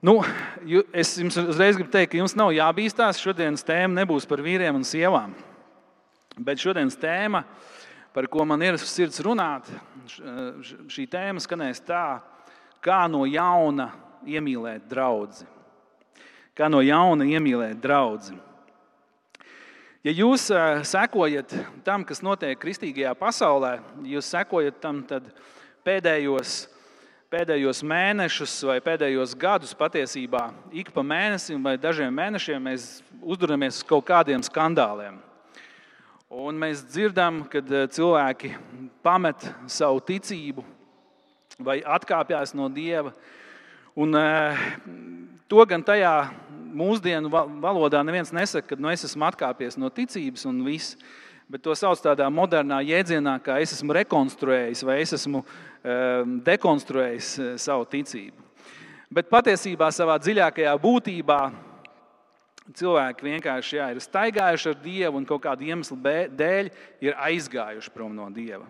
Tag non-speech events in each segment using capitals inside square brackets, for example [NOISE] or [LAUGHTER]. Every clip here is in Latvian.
Nu, es jums uzreiz gribu teikt, ka jums nav jābīstās. Šodienas tēma nebūs par vīriem un sievām. Bet šodienas tēma, par ko man ir sirds runāt, šī tēma skanēs tā, kā no jauna iemīlēt draugu. Kā no jauna iemīlēt draugu. Ja jūs sekojat tam, kas notiek kristīgajā pasaulē, jūs sekojat tam, pēdējos pēdējos mēnešus vai pēdējos gadus patiesībā ik pa mēnesim vai dažiem mēnešiem mēs uzduramies uz kaut kādiem skandāliem. Un mēs dzirdam, kad eh, cilvēki pamet savu ticību vai atkāpjas no dieva. Un, eh, to gan tajā mūsdienu valodā neviens nesaka, ka nu, es esmu atkāpies no ticības un viss bet to sauc tādā modernā jēdzienā, kā es esmu rekonstruējis vai es esmu um, dekonstruējis uh, savu ticību. Bet patiesībā savā dziļākajā būtībā cilvēki vienkārši jā, ir staigājuši ar Dievu un kaut kādu iemeslu dēļ ir aizgājuši prom no Dieva.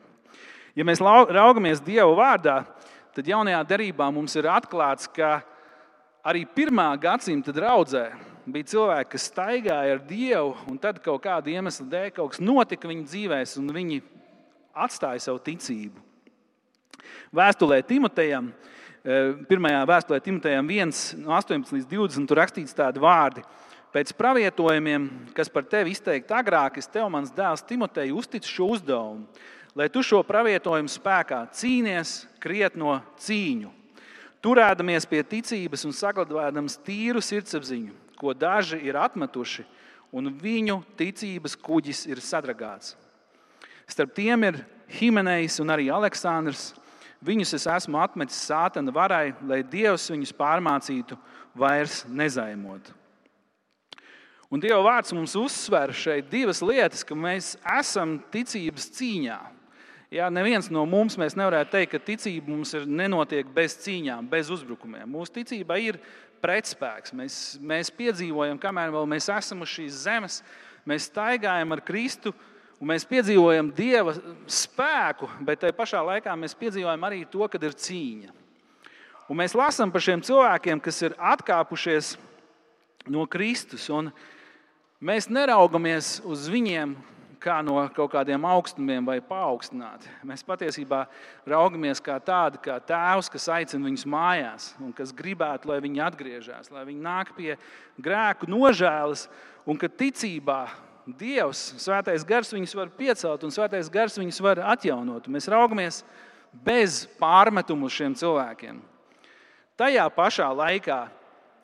Ja mēs raugamies Dieva vārdā, tad jaunajā derībā mums ir atklāts, ka arī pirmā gadsimta draudzē bija cilvēki, kas staigāja ar Dievu, un tad kaut kāda iemesla dēļ kaut kas notika viņu dzīvēs, un viņi atstāja savu ticību. Vēstulē Timotejam, eh, pirmajā vēstulē Timotejam 1, no 18 līdz 20, tur rakstīts tādi vārdi. Pēc pravietojumiem, kas par tevi izteikti agrāk, es tev, mans dēls, Timoteju, uzticu šo uzdevumu, lai tu šo pravietojumu spēkā cīnies krietno cīņu, turēdamies pie ticības un saglabājams tīru sirdsapziņu, ko daži ir atmetuši, un viņu ticības kuģis ir sadragāts. Starp tiem ir Himenejs un arī Aleksandrs. Viņus es esmu atmetis sātana varai, lai Dievs viņus pārmācītu, vairs nezaimot. Un Dieva vārds mums uzsver šeit divas lietas, ka mēs esam ticības cīņā. Jā, neviens no mums nevarētu teikt, ka ticība mums ir nenotiek bez cīņām, bez uzbrukumiem. Mūsu ticība ir pretspēks. Mēs, mēs piedzīvojam, kamēr vēl mēs esam uz šīs zemes, mēs staigājam ar Kristu. Un mēs piedzīvojam Dieva spēku, bet tajā pašā laikā mēs piedzīvojam arī to, kad ir cīņa. Un mēs lasām par šiem cilvēkiem, kas ir atkāpušies no Kristus. Mēs neraugamies uz viņiem kā no kaut kādiem augstumiem vai paaugstināti. Mēs patiesībā raugamies kā tādi, kā tēvs, kas aicina viņus mājās un kas gribētu, lai viņi atgriežas, lai viņi nāk pie grēku nožēlas un ka ticībā Dievs, Svētais Gars viņus var piecelt un Svētais Gars viņus var atjaunot. Mēs raugamies bez pārmetumu uz šiem cilvēkiem. Tajā pašā laikā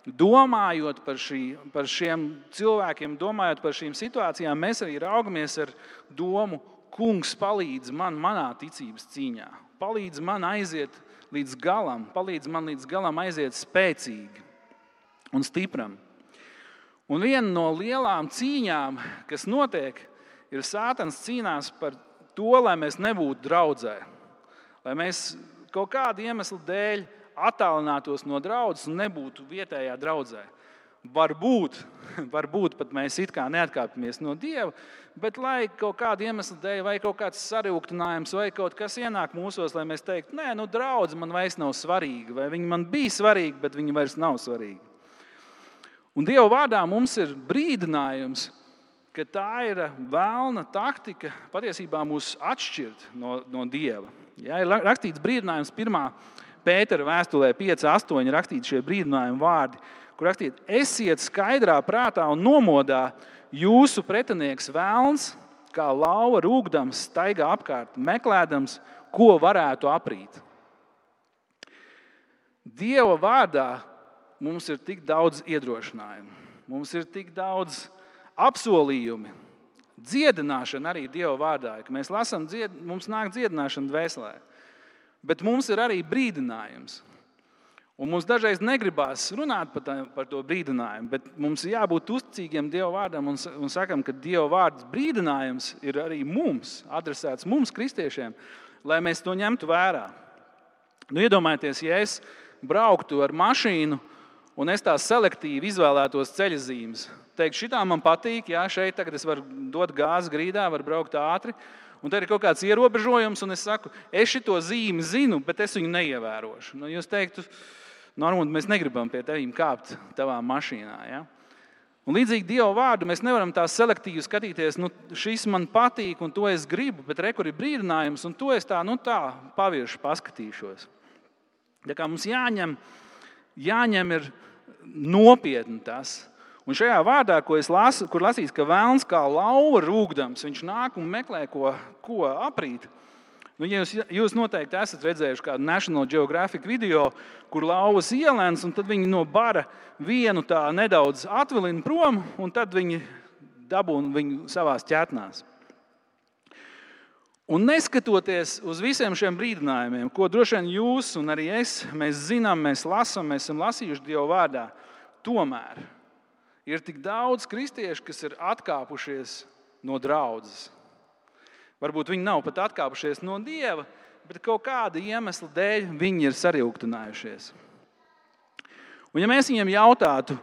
domājot par, šī, par šiem cilvēkiem, domājot par šīm situācijām, mēs arī raugamies ar domu, Kungs palīdz man manā ticības cīņā. Palīdz man aiziet līdz galam, palīdz man līdz galam aiziet spēcīgi un stipram. Un viena no lielām cīņām, kas notiek, ir Sātans cīnās par to, lai mēs nebūtu draudzē. Lai mēs kaut kādu iemeslu dēļ attālinātos no draudzes un nebūtu vietējā draudzē. Varbūt, [LAUGHS] varbūt pat mēs it kā neatkāpjamies no Dieva, bet lai kaut kāda iemesla dēļ, vai kaut kāds sarūktinājums, vai kaut kas ienāk mūsos, lai mēs teiktu, nē, nu, draudzene man vairs nav svarīga, vai viņi man bija svarīgi, bet viņi vairs nav svarīgi. Un Dieva vārdā mums ir brīdinājums, ka tā ir vēlna taktika patiesībā mūs atšķirt no, no Dieva. Ja, ir rakstīts brīdinājums pirmā Pētera vēstulē 5.8. rakstīti šie brīdinājumi vārdi, kur rakstīts, esiet skaidrā prātā un nomodā jūsu pretinieks vēlns, kā lauva rūkdams, staigā apkārt, meklējams, ko varētu aprīt. Dieva vārdā mums ir tik daudz iedrošinājumu, mums ir tik daudz apsolījumu. Dziedināšana arī Dieva vārdā, ka mēs lasām, dzied, mums nāk dziedināšana dvēselē. Bet mums ir arī brīdinājums. Un mums dažreiz negribās runāt par, tā, par to brīdinājumu, bet mums ir jābūt uzticīgiem Dieva vārdam un, un sakam, ka Dieva vārds brīdinājums ir arī mums, adresēts mums, kristiešiem, lai mēs to ņemtu vērā. Nu, iedomājieties, ja es brauktu ar mašīnu un es tās selektīvi izvēlētos ceļa zīmes. Teiktu, šī tā man patīk, jā, šeit tagad es varu dot gāzi grīdā, varu braukt ātri un tad ir kaut kāds ierobežojums, un es saku, es šo zīmi zinu, bet es viņu neievērošu. Nu, jūs teiktu, Normāli mēs negribam pie tevis kāpt tavā mašīnā. Ja? Un līdzīgi Dieva vārdu mēs nevaram tā selektīvi skatīties, nu, šis man patīk, un to es gribu, bet rekur ir brīdinājums, un to es tā, nu, tā pavirši paskatīšos. Tā kā mums jāņem, jāņem nopietni tas. Un šajā vārdā, lasu, kur lasīts, ka vēlams kā lauva rūkdams, viņš nāk un meklē, ko, ko aprīt. Nu, jūs, jūs noteikti esat redzējuši kādu National Geographic video, kur lauvas ielēns, un tad viņi no bara vienu tā nedaudz atvilina prom, un tad viņi dabūna viņu savā ķetnās. Un neskatoties uz visiem šiem brīdinājumiem, ko droši vien jūs un arī es zinām, mēs lasām, mēs esam lasījuši Dieva vārdā, tomēr ir tik daudz kristiešu, kas ir atkāpušies no draudzes. Varbūt viņi nav pat atkāpušies no dieva, bet kaut kāda iemesla dēļ viņi ir sarūktinājušies. Un, ja mēs viņiem jautātu,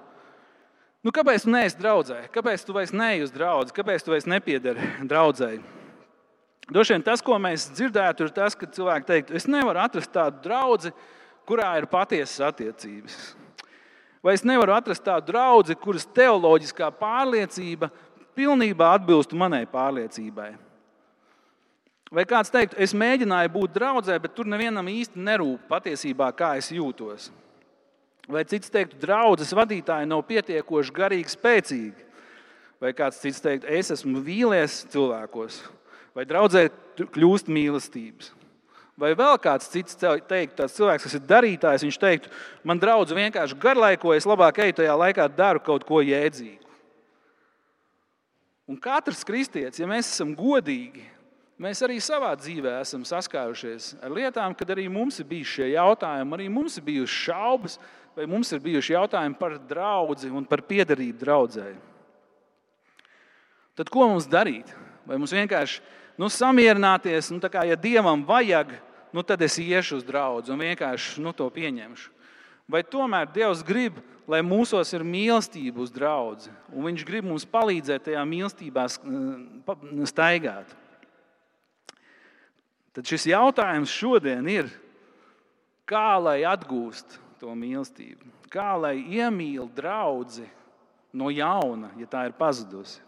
nu, kāpēc tu neesi draudzē, kāpēc tu vairs neej uz draugu, kāpēc tu vairs nepiedari draudzēji? Droši vien tas, ko mēs dzirdētu, ir tas, ka cilvēki teiktu, es nevaru atrast tādu draugu, kurā ir patiesas attiecības. Vai es nevaru atrast tādu draugu, kuras teoloģiskā pārliecība pilnībā atbilstu manai pārliecībai? Vai kāds teiktu, es mēģināju būt draudzē, bet tur nevienam īsti nerūp patiesībā, kā es jūtos? Vai cits teiktu, draudzes vadītāji nav pietiekoši garīgi spēcīgi? Vai kāds cits teiktu, es esmu vīlies cilvēkos, vai draudzē kļūst mīlestības? Vai vēl kāds cits teiktu, tāds cilvēks, kas ir darītājs, viņš teiktu, man draugs vienkārši garlaiko, es labāk eju tajā laikā, daru kaut ko jēdzīgu. Un katrs kristietis, ja mēs esam godīgi, Mēs arī savā dzīvē esam saskārušies ar lietām, kad arī mums ir bijuši šie jautājumi, arī mums ir bijušas šaubas, vai mums ir bijuši jautājumi par draugu un par piederību draudzēji. Tad ko mums darīt? Vai mums vienkārši nu, samierināties, nu, kā, ja dievam vajag, nu, tad es iešu uz draugu un vienkārši nu, to pieņemšu. Vai tomēr Dievs grib, lai mūsos ir mīlestība uz draugu, un Viņš grib mums palīdzēt tajā mīlestībā staigāt? Tad šis jautājums šodien ir, kā lai atgūst to mīlestību, kā lai iemīl draugu no jauna, ja tā ir pazudusi.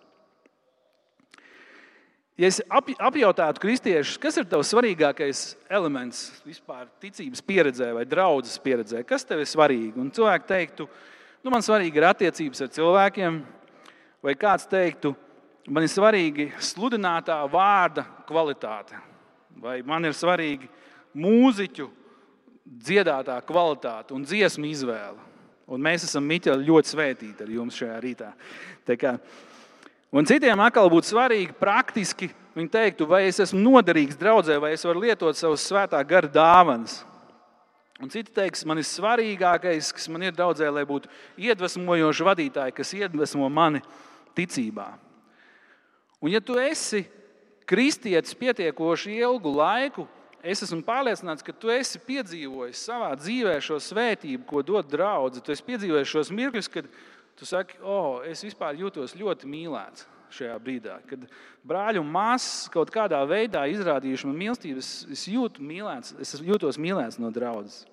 Ja es apjautātu kristiešus, kas ir tavs svarīgākais elements vispār ticības pieredzē vai draudzes pieredzē, kas tev ir svarīgi? Un cilvēki teiktu, nu, man svarīgi ir attiecības ar cilvēkiem, vai kāds teiktu, man ir svarīgi sludinātā vārda kvalitāte vai man ir svarīgi mūziķu dziedātā kvalitāte un dziesmu izvēle. Un mēs esam Miķeli ļoti svētīti ar jums šajā rītā. Kā, un citiem atkal būtu svarīgi praktiski viņi teiktu, vai es esmu noderīgs draudzē, vai es varu lietot savus svētā gara dāvanas. Un citi teiks, man ir svarīgākais, kas man ir draudzē, lai būtu iedvesmojoši vadītāji, kas iedvesmo mani ticībā. Un ja tu esi kristietis pietiekoši ilgu laiku, es esmu pārliecināts, ka tu esi piedzīvojis savā dzīvē šo svētību, ko dod draudzene. Tu esi piedzīvojis šos mirkļus, kad tu saki, o, oh, es vispār jūtos ļoti mīlēts šajā brīdī. Kad brāļi un māsas kaut kādā veidā izrādījuši man mīlestību, es, es jūtu mīlēts, es jūtos mīlēts no draudzes.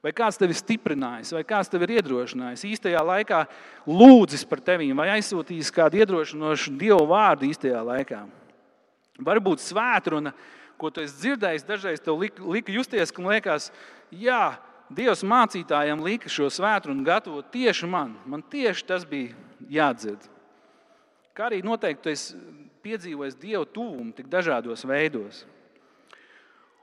Vai kāds tevi stiprinājis, vai kāds tevi iedrošinājis, īstajā laikā lūdzis par tevi, vai aizsūtījis kādu iedrošinošu dievu vārdu īstajā laikā. Varbūt svētruna, ko tu esi dzirdējis, dažreiz tev lika, lika justies, ka liekas, jā, Dievs mācītājiem lika šo svētrunu gatavot tieši man. Man tieši tas bija jādzird. Kā arī noteikti es piedzīvoju Dieva tuvumu tik dažādos veidos.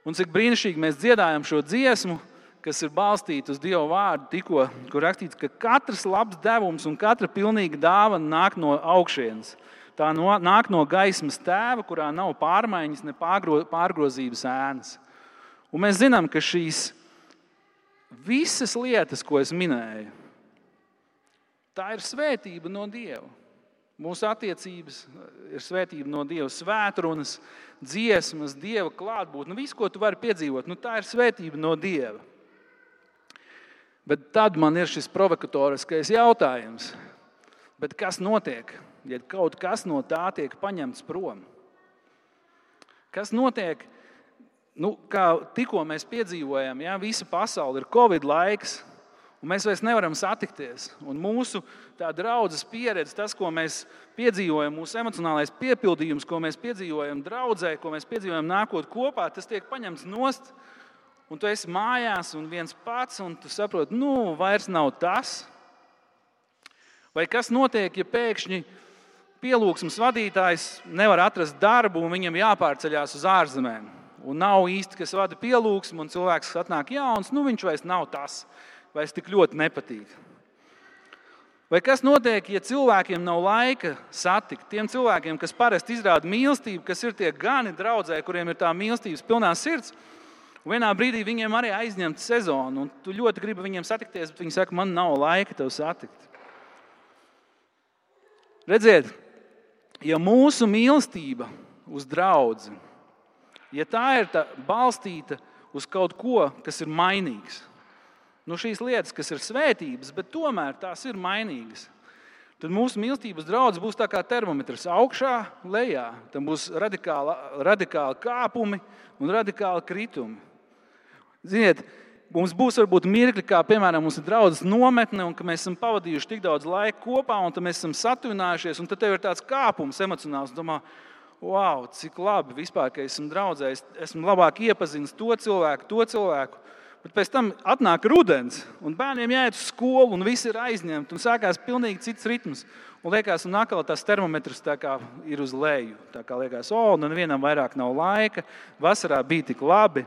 Un cik brīnišķīgi mēs dziedājam šo dziesmu, kas ir balstīta uz Dieva vārdu, tikko, kur rakstīts, ka katrs labs devums un katra pilnīga dāvana nāk no augšienes. Tā no, nāk no gaismas tēva, kurā nav pārmaiņas, ne pārgro, pārgrozības ēnas. Un mēs zinām, ka šīs visas lietas, ko es minēju, tā ir svētība no Dieva. Mūsu attiecības ir svētība no Dieva, svētrunas, dziesmas, Dieva klātbūtne. Nu, viss, ko tu vari piedzīvot, nu, tā ir svētība no Dieva. Bet tad man ir šis provokatoriskais jautājums. Bet kas notiek? ja kaut kas no tā tiek paņemts prom? Kas notiek? Nu, kā tikko mēs piedzīvojam, ja visa pasaule ir Covid laiks, Un mēs vairs nevaram satikties. Un mūsu draudzes pieredze, tas, ko mēs piedzīvojam, mūsu emocionālais piepildījums, ko mēs piedzīvojam draudzē, ko mēs piedzīvojam nākot kopā, tas tiek paņemts nost. Un tu esi mājās un viens pats, un tu saproti, nu, vairs nav tas. Vai kas notiek, ja pēkšņi pielūgsmes vadītājs nevar atrast darbu un viņam jāpārceļās uz ārzemēm? Un nav īsti, kas vada pielūgsmu, un cilvēks atnāk jauns, nu viņš vairs nav tas vairs tik ļoti nepatīk. Vai kas notiek, ja cilvēkiem nav laika satikt? Tiem cilvēkiem, kas parasti izrāda mīlestību, kas ir tie gani draudzē, kuriem ir tā mīlestības pilnā sirds, vienā brīdī viņiem arī aizņemta sezona, un tu ļoti gribi viņiem satikties, bet viņi saka, man nav laika tev satikt. Redziet, ja mūsu mīlestība uz draugu, ja tā ir tā balstīta uz kaut ko, kas ir mainīgs, nu, šīs lietas, kas ir svētības, bet tomēr tās ir mainīgas. Tad mūsu mīlestības draugs būs kā termometrs augšā, lejā. Tam būs radikāli, radikāli kāpumi un radikāli kritumi. Ziniet, mums būs varbūt mirkļi, kā piemēram mums ir draudzes nometne, un mēs esam pavadījuši tik daudz laika kopā, un mēs esam satuvinājušies, un tad tev ir tāds kāpums emocionāls. Domā, wow, cik labi vispār, ka esmu draudzējis, esmu labāk iepazinis to cilvēku, to cilvēku. Bet pēc tam atnāk rudens, un bērniem jāiet uz skolu, un viss ir aizņemts, un sākās pilnīgi cits ritms. Un liekas, un atkal tas termometrs ir uz leju. Tā kā liekas, o, nu nevienam vairāk nav laika, vasarā bija tik labi.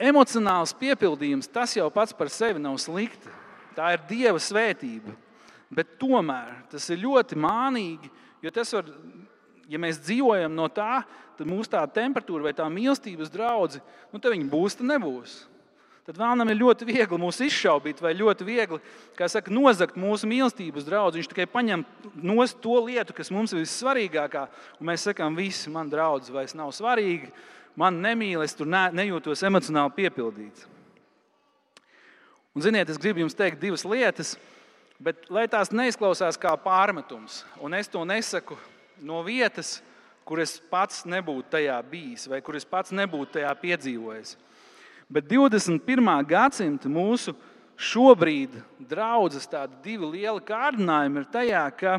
Emocionāls piepildījums tas jau pats par sevi nav slikti. Tā ir Dieva svētība. Bet tomēr tas ir ļoti mānīgi, jo tas var ja mēs dzīvojam no tā, tad mūsu tā temperatūra vai tā mīlestības draudzene, nu, tad viņi būs, tad nebūs. Tad vēlam ir ļoti viegli mūs izšaubīt, vai ļoti viegli saka, nozagt mūsu mīlestības draugu. Viņš tikai paņem no to lietu, kas mums ir vissvarīgākā, un mēs sakām, viss man draugs vairs nav svarīgi, man nemīl, es tur ne, nejūtos emocionāli piepildīts. Un, ziniet, es gribu jums teikt divas lietas, bet lai tās neizklausās kā pārmetums, un es to nesaku no vietas, kur es pats nebūtu tajā bijis vai kur es pats nebūtu tajā piedzīvojis. Bet 21. gadsimta mūsu šobrīd draudzes divi lieli kārdinājumi ir tajā, ka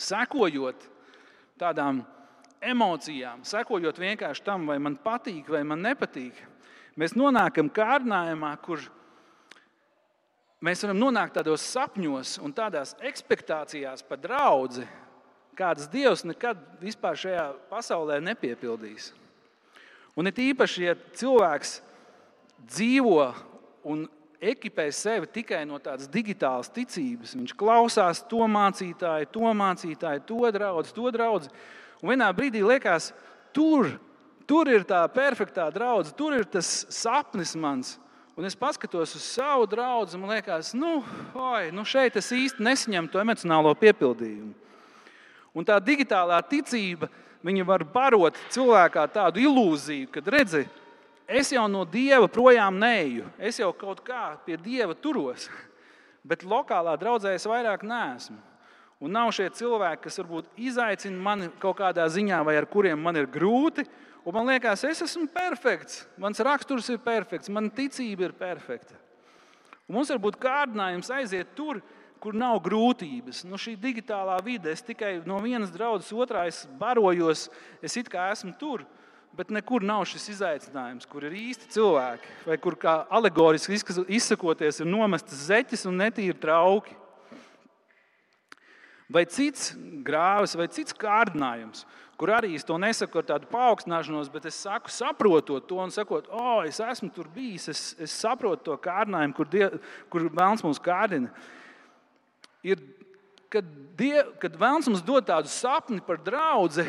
sekojot tādām emocijām, sekojot vienkārši tam, vai man patīk vai man nepatīk, mēs nonākam kārdinājumā, kur mēs varam nonākt tādos sapņos un tādās expectācijās par draugu, kādas Dievs nekad vispār šajā pasaulē nepiepildīs. Un it īpaši, ja cilvēks dzīvo un ekipē sevi tikai no tādas digitālas ticības, viņš klausās to mācītāju, to mācītāju, to draugu, to draugu. Un vienā brīdī liekas, tur, tur ir tā perfektā draudzene, tur ir tas sapnis mans. Un es paskatos uz savu draugu, man liekas, nu, oi, nu šeit es īsti nesaņemu to emocionālo piepildījumu. Un tā digitālā ticība var barot cilvēkā tādu ilūziju, ka, redzi, es jau no dieva projām neju, es jau kaut kā pie dieva turos, [LAUGHS] bet lokālā draudzē es vairāk neesmu. Un nav šie cilvēki, kas varbūt izaicina mani kaut kādā ziņā, vai ar kuriem man ir grūti. Un man liekas, es esmu perfekts, mans raksturs ir perfekts, mana ticība ir perfekta. Un mums var būt kārdinājums aiziet tur, kur nav grūtības. Nu, šī digitālā vide, es tikai no vienas draudzes otrā barojos, es it kā esmu tur. Bet nekur nav šis izaicinājums, kur ir īsti cilvēki, vai kur kā alegoriski izsakoties, ir nomestas zeķes un netīri trauki. Vai cits grāvis, vai cits kārdinājums, kur arī es to nesaku ar tādu paaugstināšanos, bet es saku, saprotot to un sakot, o, oh, es esmu tur bijis, es, es saprotu to kārdinājumu, kur, die, kur vēlams mūs kārdina ir, kad, die, kad Vēlns mums dod tādu sapni par draugu,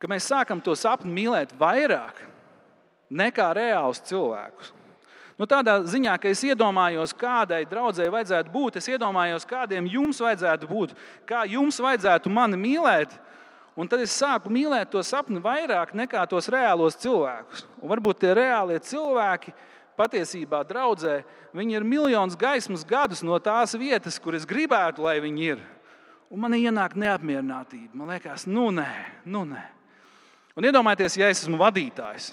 ka mēs sākam to sapni mīlēt vairāk nekā reālus cilvēkus. Nu, tādā ziņā, ka es iedomājos, kādai draudzēji vajadzētu būt, es iedomājos, kādiem jums vajadzētu būt, kā jums vajadzētu mani mīlēt. Un tad es sāku mīlēt to sapni vairāk nekā tos reālos cilvēkus. Un varbūt tie reālie cilvēki patiesībā draudzē, viņi ir miljonus gaismas gadus no tās vietas, kur es gribētu, lai viņi ir. Un man ienāk neapmierinātība. Man liekas, nu nē, nu nē. Un iedomājieties, ja es esmu vadītājs.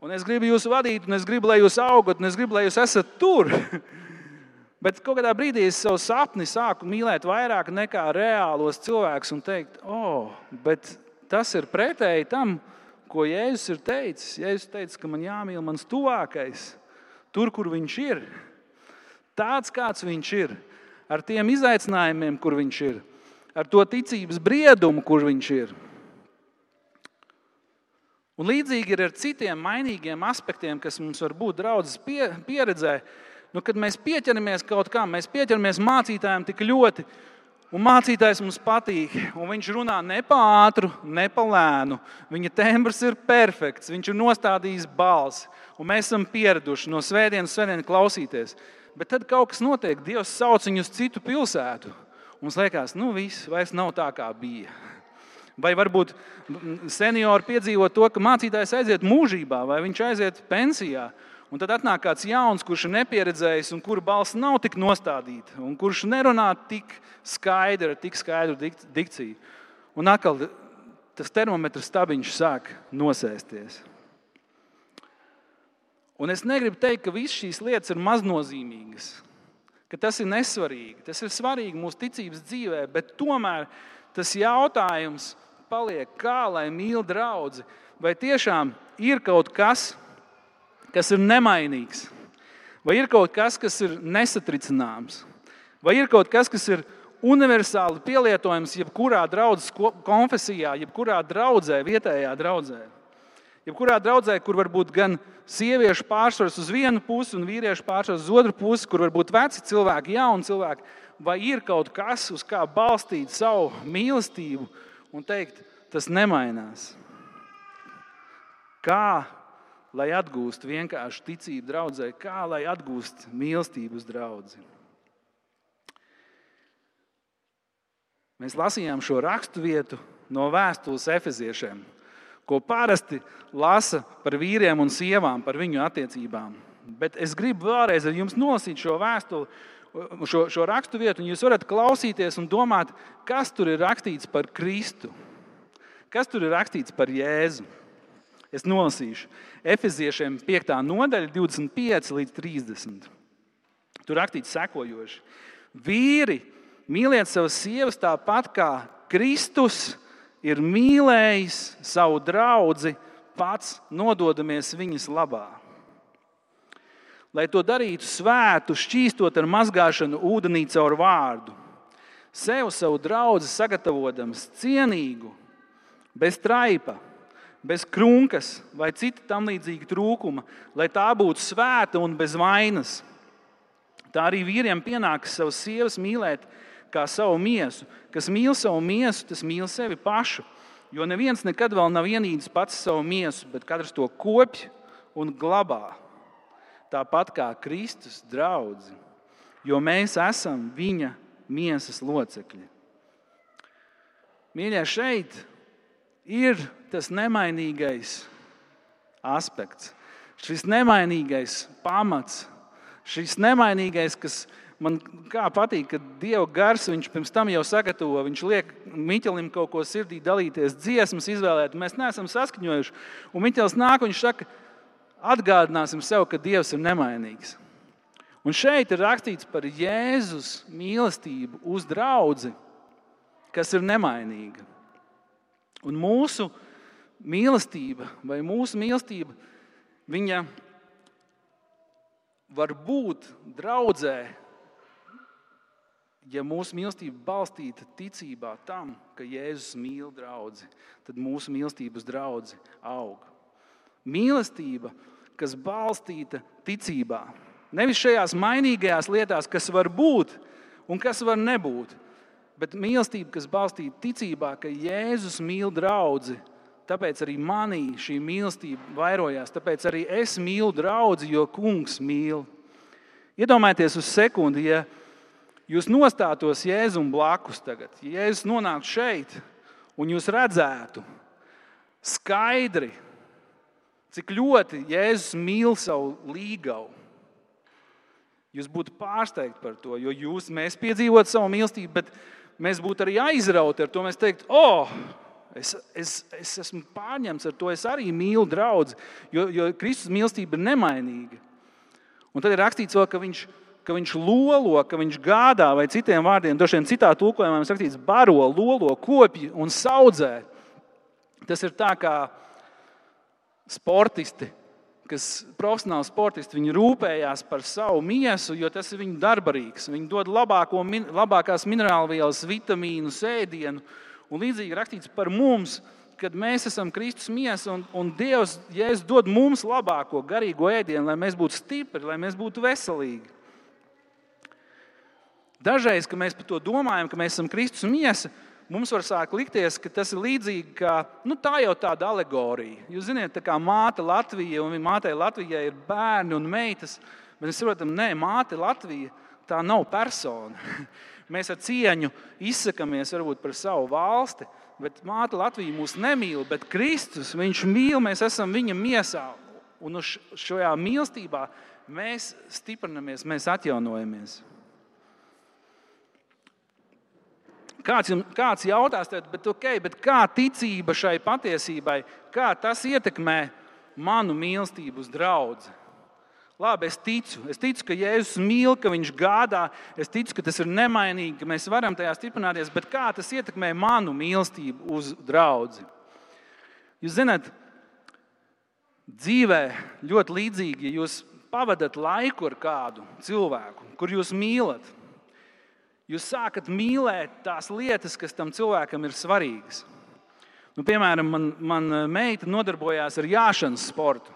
Un es gribu jūs vadīt, un es gribu, lai jūs augat, un es gribu, lai jūs esat tur. [LAUGHS] Bet kādā brīdī es savu sapni sāku mīlēt vairāk nekā reālos cilvēkus un teikt, oh, bet tas ir pretēji tam, ko Jēzus ir teicis. Jēzus teica, ka man jāmīl mans tuvākais, tur, kur viņš ir. Tāds, kāds viņš ir, ar tiem izaicinājumiem, kur viņš ir, ar to ticības briedumu, kur viņš ir. Un līdzīgi ir ar citiem mainīgiem aspektiem, kas mums var būt draudzes pieredzē nu, kad mēs pieķeramies kaut kam, mēs pieķeramies mācītājiem tik ļoti, un mācītājs mums patīk, viņš runā ne pa ātru, ne pa lēnu. Viņa tembrs ir perfekts, viņš ir nostādījis balsi, un mēs esam pieraduši no svētdienas svētdienas klausīties. Bet tad kaut kas notiek, Dievs sauc viņu uz citu pilsētu. Mums liekas, nu viss vairs nav tā, kā bija. Vai varbūt seniori piedzīvo to, ka mācītājs aiziet mūžībā, vai viņš aiziet pensijā. Un tad atnāk kāds jauns, kurš ir nepieredzējis, un kura balss nav tik nostādīta, un kurš nerunā tik skaidri, ar tik skaidru dik dikciju. Un atkal tas termometrs stabiņš sāk nosēsties. Un es negribu teikt, ka visas šīs lietas ir maznozīmīgas, ka tas ir nesvarīgi. Tas ir svarīgi mūsu ticības dzīvē, bet tomēr tas jautājums paliek, kā lai mīl draugu. Vai tiešām ir kaut kas, kas ir nemainīgs? Vai ir kaut kas, kas ir nesatricināms? Vai ir kaut kas, kas ir universāli pielietojams jebkurā draudzes konfesijā, jebkurā draudzē, vietējā draudzē? Jebkurā draudzē, kur var būt gan sieviešu pārsvars uz vienu pusi un vīriešu pārsvars uz otru pusi, kur var būt veci cilvēki, jauni cilvēki, vai ir kaut kas, uz kā balstīt savu mīlestību un teikt, tas nemainās? Kā lai atgūst vienkārši ticību draudzē, kā lai atgūst mīlestību uz draugu. Mēs lasījām šo raksturvietu no vēstules efeziešiem, ko parasti lasa par vīriem un sievām, par viņu attiecībām. Bet es gribu vēlreiz ar jums nolasīt šo vēstuli, šo, šo raksturvietu, un jūs varat klausīties un domāt, kas tur ir rakstīts par Kristu, kas tur ir rakstīts par Jēzu. Es nolasīšu Efeziešiem 5. nodaļa, 25 līdz 30. Tur rakstīts sekojoši: Vīri, mīliet savas sievas tāpat kā Kristus ir mīlējis savu draugu, pats nododamies viņas labā. Lai to darītu svētu, šķīstot ar mazgāšanu ūdenī caur vārdu, sev savu draugu sagatavotams cienīgu, bez traipa bez krunkas vai cita tam līdzīga trūkuma, lai tā būtu svēta un bez vainas. Tā arī vīriem pienākas savas sievas mīlēt kā savu miesu. Kas mīl savu miesu, tas mīl sevi pašu. Jo neviens nekad vēl nav ienīdis pats savu miesu, bet katrs to kopj un glabā. Tāpat kā Kristus draugs, jo mēs esam viņa miesas locekļi. Mīļie, šeit ir tas nemainīgais aspekts, šis nemainīgais pamats, šis nemainīgais, kas man patīk, ka Dieva gars viņš pirms tam jau sagatavo. Viņš liek Miķelim kaut ko sirdī dalīties, dziesmas izvēlēt. Mēs neesam saskaņojuši. Un Miķels nāk un viņš saka, atgādināsim sev, ka Dievs ir nemainīgs. Un šeit ir rakstīts par Jēzus mīlestību uz draugu, kas ir nemainīga. Un mūsu mīlestība vai mūsu mīlestība, viņa var būt draudzē, ja mūsu mīlestība balstīta ticībā tam, ka Jēzus mīl draugu, tad mūsu mīlestība uz draugu aug. Mīlestība, kas balstīta ticībā, nevis šajās mainīgajās lietās, kas var būt un kas var nebūt, bet mīlestība, kas balstīta ticībā, ka Jēzus mīl draugu. Tāpēc arī manī šī mīlestība vairojās. Tāpēc arī es mīlu draugu, jo kungs mīl. Iedomājieties uz sekundi, ja jūs nostātos Jēzum blakus tagad, ja Jēzus nonāktu šeit un jūs redzētu skaidri, cik ļoti Jēzus mīl savu līgavu. Jūs būtu pārsteigti par to, jo jūs, mēs piedzīvot savu mīlestību, bet mēs būtu arī aizrauti ar to. Mēs teiktu, oh, Es, es, es esmu pārņemts ar to. Es arī mīlu draugu, jo, jo Kristus mīlestība ir nemainīga. Un tad ir rakstīts, vēl, ka, viņš, ka viņš lolo, ka viņš gādā, vai citiem vārdiem, dažiem citā tulkojumā ir rakstīts, baro, lolo, kopj un audzē. Tas ir tā kā sportisti kas profesionāli sportisti, viņi rūpējās par savu miesu, jo tas ir viņu darbarīgs. Viņi dod labāko, labākās minerālu vielas, vitamīnu, sēdienu. Un līdzīgi rakstīts par mums, kad mēs esam Kristus miesa un, un Dievs Jēzus dod mums labāko garīgo ēdienu, lai mēs būtu stipri, lai mēs būtu veselīgi. Dažreiz, kad mēs par to domājam, ka mēs esam Kristus miesa, mums var sākt likties, ka tas ir līdzīgi kā nu, tā jau tāda alegorija. Jūs zināt, tā kā māte Latvija un mātei Latvijai ir bērni un meitas, bet mēs saprotam, nē, māte Latvija tā nav persona. [LAUGHS] Mēs ar cieņu izsakāmies varbūt par savu valsti, bet māte Latvija mūs nemīl, bet Kristus viņš mīl, mēs esam viņa miesā. Un šajā mīlestībā mēs stiprinamies, mēs atjaunojamies. Kāds, kāds jautās, tad, bet, okay, bet kā ticība šai patiesībai, kā tas ietekmē manu mīlestību uz draugu? Labi, es ticu. Es ticu, ka Jēzus mīl, ka Viņš gādā. Es ticu, ka tas ir nemainīgi, ka mēs varam tajā stiprināties. Bet kā tas ietekmē manu mīlestību uz draugu? Jūs zināt, dzīvē ļoti līdzīgi, ja jūs pavadat laiku ar kādu cilvēku, kur jūs mīlat jūs sākat mīlēt tās lietas, kas tam cilvēkam ir svarīgas. Nu, piemēram, man, man meita nodarbojās ar jāšanas sportu.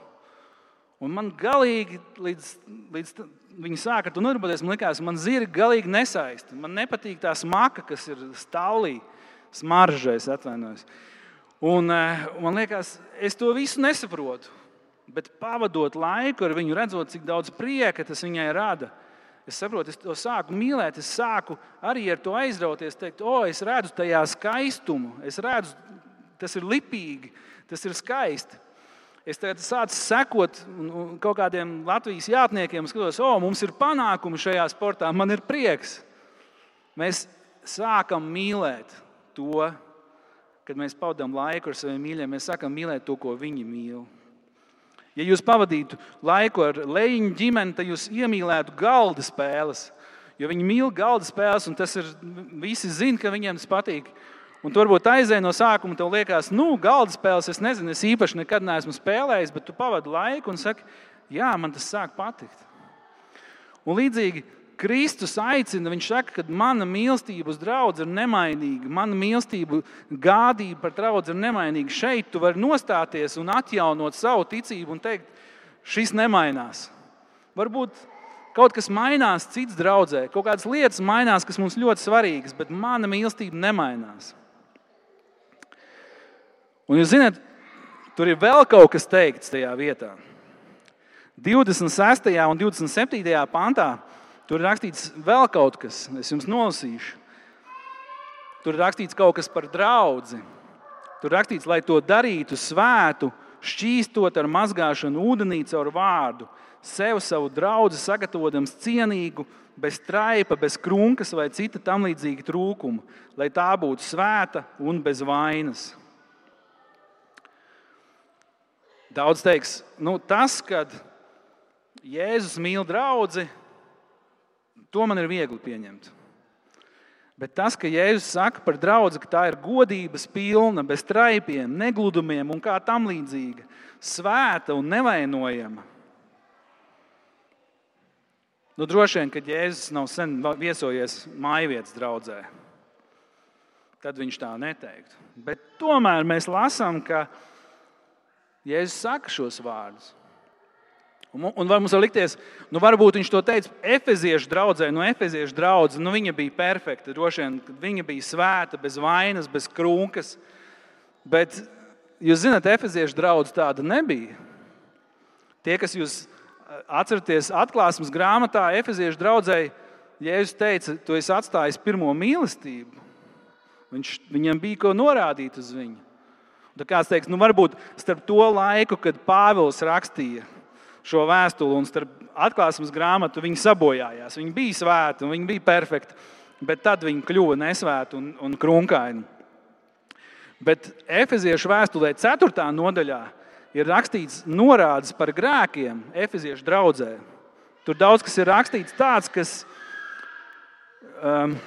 Un man galīgi, līdz, līdz viņa sāka to nodarboties, man liekas, man zirga galīgi nesaista. Man nepatīk tā smaka, kas ir stāvlī, smaržais, atvainojos. Un, eh, man liekas, es to visu nesaprotu. Bet pavadot laiku ar viņu, redzot, cik daudz prieka tas viņai rada, Es saprotu, es to sāku mīlēt, es sāku arī ar to aizrauties, teikt, o, es redzu tajā skaistumu, es redzu, tas ir lipīgi, tas ir skaisti. Es tagad sāku sekot kaut kādiem Latvijas jātniekiem, skatos, o, mums ir panākumi šajā sportā, man ir prieks. Mēs sākam mīlēt to, kad mēs pavadām laiku ar saviem mīļiem, mēs sākam mīlēt to, ko viņi mīl. Ja jūs pavadītu laiku ar leņķu ģimeni, tad jūs iemīlētu galda spēles. Jo viņi mīl galda spēles, un tas ir. Visi zina, ka viņiem tas patīk. Un tu varbūt aizēji no sākuma, tev liekas, nu, galda spēles, es nezinu, es īpaši nekad neesmu spēlējis, bet tu pavadi laiku un saki, jā, man tas sāk patikt. Un līdzīgi Kristus aicina, viņš saka, ka mana mīlestība uz draugu ir nemainīga, mana mīlestība, gādība par draugu ir nemainīga. Šeit tu vari nostāties un atjaunot savu ticību un teikt, šis nemainās. Varbūt kaut kas mainās cits draudzē, kaut kādas lietas mainās, kas mums ļoti svarīgas, bet mana mīlestība nemainās. Un jūs zināt, tur ir vēl kaut kas teikts tajā vietā. 26. un 27. pantā Tur ir rakstīts vēl kaut kas, es jums nolasīšu. Tur ir rakstīts kaut kas par draugu. Tur ir rakstīts, lai to darītu svētu, šķīstot ar mazgāšanu ūdenī caur vārdu, sev savu draugu sagatavotams cienīgu, bez traipa, bez krunkas vai cita tam līdzīga trūkuma, lai tā būtu svēta un bez vainas. Daudz teiks, nu, tas, kad Jēzus mīl draugu, To man ir viegli pieņemt. Bet tas, ka Jēzus saka par draugu, ka tā ir godības pilna, bez traipiem, negludumiem un kā tam līdzīga, svēta un nevainojama. Nu, droši vien, kad Jēzus nav sen viesojies mājvietas draudzē, tad viņš tā neteiktu. Bet tomēr mēs lasām, ka Jēzus saka šos vārdus. Un, un var mums var likties, nu, varbūt viņš to teica Efeziešu draugai. Nu, Efeziešu drauga nu, viņa bija perfekta. Droši vien viņa bija svēta, bez vainas, bez krūkas. Bet jūs zināt, Efeziešu draugs tāda nebija. Tie, kas jūs atceraties atklāsmes grāmatā, Efeziešu draugai, Jēzus teica, tu esi atstājis pirmo mīlestību. Viņš, viņam bija ko norādīt uz viņu. Tad kāds teiks, nu varbūt starp to laiku, kad Pāvils rakstīja šo vēstuli, un starp atklāsmes grāmatu viņi sabojājās. Viņi bija svēti, viņi bija perfekti, bet tad viņi kļuva nesvēti un, un krunkaini. Bet Efeziešu vēstulē, 4. nodaļā, ir rakstīts norādes par grēkiem Efeziešu draudzē. Tur daudz kas ir rakstīts tāds, kas. Um,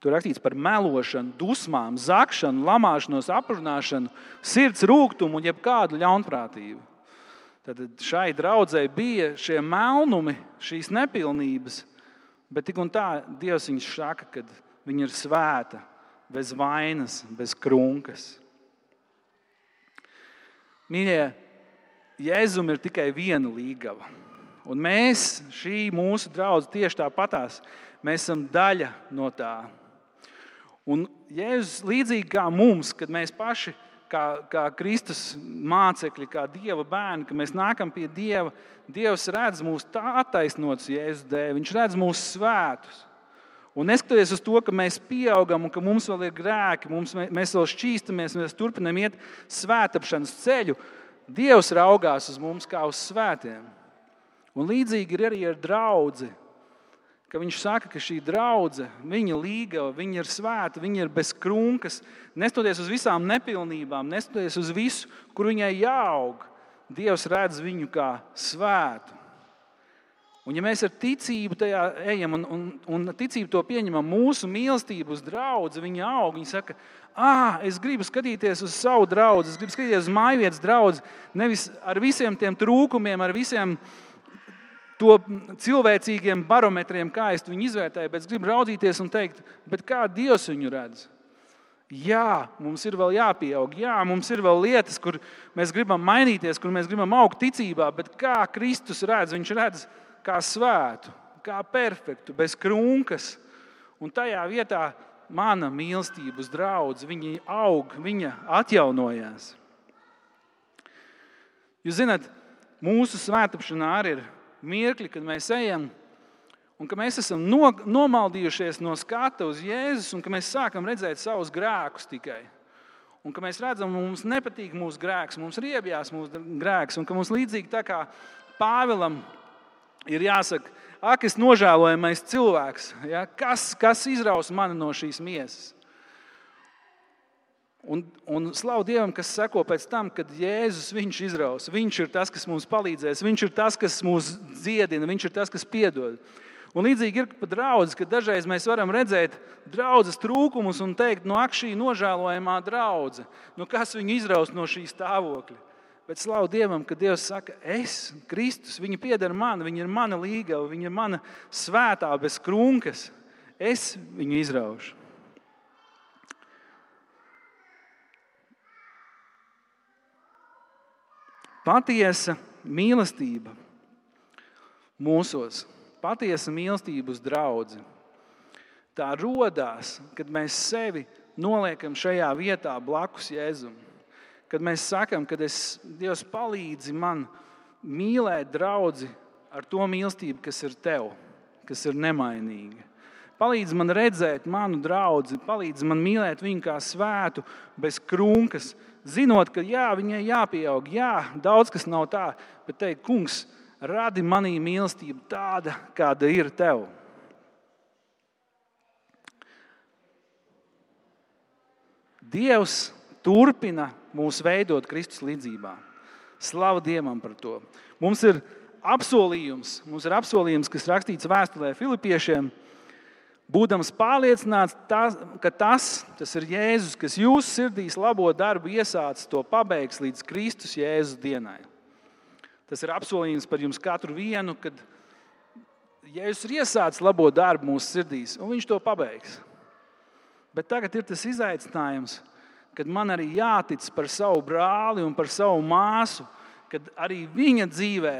Tur rakstīts par melošanu, dusmām, zakšanu, lamāšanos, aprunāšanu, sirds rūkumu un jebkādu ļaunprātību. Tad šai draudzēji bija šie melnumi, šīs nepilnības, bet tik un tā Dievs viņus saka, ka viņi ir svēta, bez vainas, bez krunkas. Mīļie, Jēzum ir tikai viena līgava. Un mēs, šī mūsu draudzene, tieši tāpatās, mēs esam daļa no tā. Un Jēzus līdzīgi kā mums, kad mēs paši, kā, kā Kristus mācekļi, kā Dieva bērni, kad mēs nākam pie Dieva, Dievs redz mūs tā attaisnots Jēzus dēļ, Viņš redz mūs svētus. Un neskatoties uz to, ka mēs pieaugam un ka mums vēl ir grēki, mums, mēs vēl šķīstamies, mēs turpinām iet svētāpšanas ceļu, Dievs raugās uz mums kā uz svētiem. Un līdzīgi ir arī ar draugu ka viņš saka, ka šī draudzene, viņa līga, viņa ir svēta, viņa ir bez krunkas, nestoties uz visām nepilnībām, nestoties uz visu, kur viņai jāaug. Dievs redz viņu kā svētu. Un, ja mēs ar ticību tajā ejam un, un, un ticību to pieņemam, mūsu mīlestību uz draugu, viņa aug. Viņa saka, ah, es gribu skatīties uz savu draugu, es gribu skatīties uz mājvietas draugu, nevis ar visiem tiem trūkumiem, ar visiem uh, to cilvēcīgiem barometriem, kā es viņu izvērtēju, bet es gribu raudzīties un teikt, kā Dievs viņu redz. Jā, mums ir vēl jāpieaug, jā, mums ir vēl lietas, kur mēs gribam mainīties, kur mēs gribam augt ticībā, bet kā Kristus redz, viņš redz kā svētu, kā perfektu, bez krunkas. Un tajā vietā mana mīlestība uz draugu, viņa aug, viņa atjaunojās. Jūs zināt, mūsu svētāpšanā arī ir mirkļi, kad mēs ejam un ka mēs esam no, nomaldījušies no skata uz Jēzus un ka mēs sākam redzēt savus grēkus tikai. Un ka mēs redzam, ka mums nepatīk mūsu grēks, mums ir iebjās mūsu grēks, un ka mums līdzīgi tā kā Pāvilam ir jāsaka, ak, es nožēlojamais cilvēks, ja? kas, kas izraus mani no šīs miesas. Un, un slavu Dievam, kas seko pēc tam, kad Jēzus viņš izraus. Viņš ir tas, kas mums palīdzēs, viņš ir tas, kas mūs dziedina, viņš ir tas, kas piedod. Un līdzīgi ir pat draugs, ka dažreiz mēs varam redzēt draudzes trūkumus un teikt, no nu, ak, šī nožēlojamā draudzene, nu kas viņu izraus no šī stāvokļa. Bet slavu Dievam, ka Dievs saka, es, Kristus, viņa pieder man, viņa ir mana līgava, viņa ir mana svētā bez krunkas. Es viņu izraušu. Patiesa mīlestība mūsos, patiesa mīlestība uz draugu. Tā radās, kad mēs sevi noliekam šajā vietā blakus Jēzum. Kad mēs sakām, ka es, Dievs palīdzi man mīlēt draugu ar to mīlestību, kas ir tev, kas ir nemainīga. Palīdz man redzēt manu draugu, palīdz man mīlēt viņu kā svētu, bez krunkas, zinot, ka jā, viņai jāpieaug, jā, daudz kas nav tā, bet teikt, kungs, radi manī mīlestību tāda, kāda ir tev. Dievs turpina mūs veidot Kristus līdzjūtībā. Slavu Dievam par to. Mums ir apsolījums, mums ir apsolījums kas rakstīts vēstulē Filipiešiem būdams pārliecināts, tas, ka tas, tas ir Jēzus, kas jūsu sirdīs labo darbu iesācis, to pabeigs līdz Kristus Jēzus dienai. Tas ir apsolījums par jums katru vienu, kad Jēzus ir iesācis labo darbu mūsu sirdīs, un viņš to pabeigs. Bet tagad ir tas izaicinājums, kad man arī jātic par savu brāli un par savu māsu, kad arī viņa dzīvē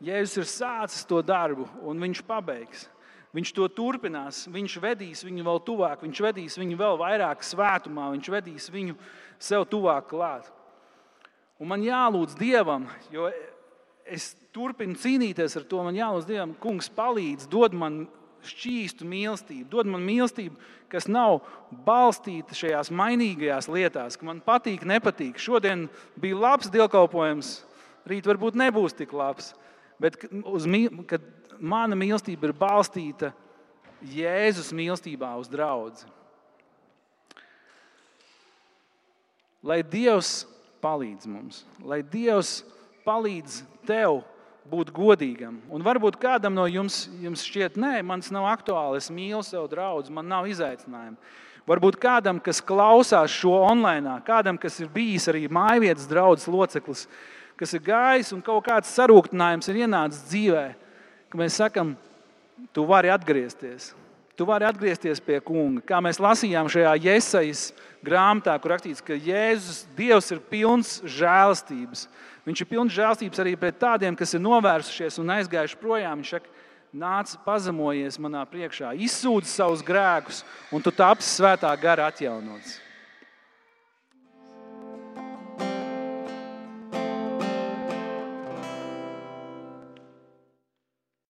Jēzus ir sācis to darbu, un viņš pabeigs. Viņš to turpinās, viņš vedīs viņu vēl tuvāk, viņš vedīs viņu vēl vairāk svētumā, viņš vedīs viņu sev tuvāk klāt. Un man jālūdz Dievam, jo es turpinu cīnīties ar to. Man jālūdz Dievam, Kungs, palīdz, dod man šķīstu mīlestību, dod man mīlestību, kas nav balstīta šajās mainīgajās lietās, ka man patīk, nepatīk. Šodien bija labs dievkalpojums, rīt varbūt nebūs tik labs. Bet uz, kad mana mīlestība ir balstīta Jēzus mīlestībā uz draugu. Lai Dievs palīdz mums, lai Dievs palīdz tev būt godīgam. Un varbūt kādam no jums, jums šķiet, nē, man tas nav aktuāli, es mīlu savu draugu, man nav izaicinājumu. Varbūt kādam, kas klausās šo online, kādam, kas ir bijis arī mājvietas draugs loceklis, kas ir gājis un kaut kāds sarūktinājums ir ienācis dzīvē, ka mēs sakam, tu vari atgriezties. Tu vari atgriezties pie kunga. Kā mēs lasījām šajā iesaistas grāmatā, kur rakstīts, ka Jēzus Dievs ir pilns žēlastības. Viņš ir pilns žēlastības arī pret tādiem, kas ir novērsušies un aizgājuši projām. Viņš saka, nāc, pazemojies manā priekšā, izsūdz savus grēkus, un tu tapsi svētā gara atjaunots.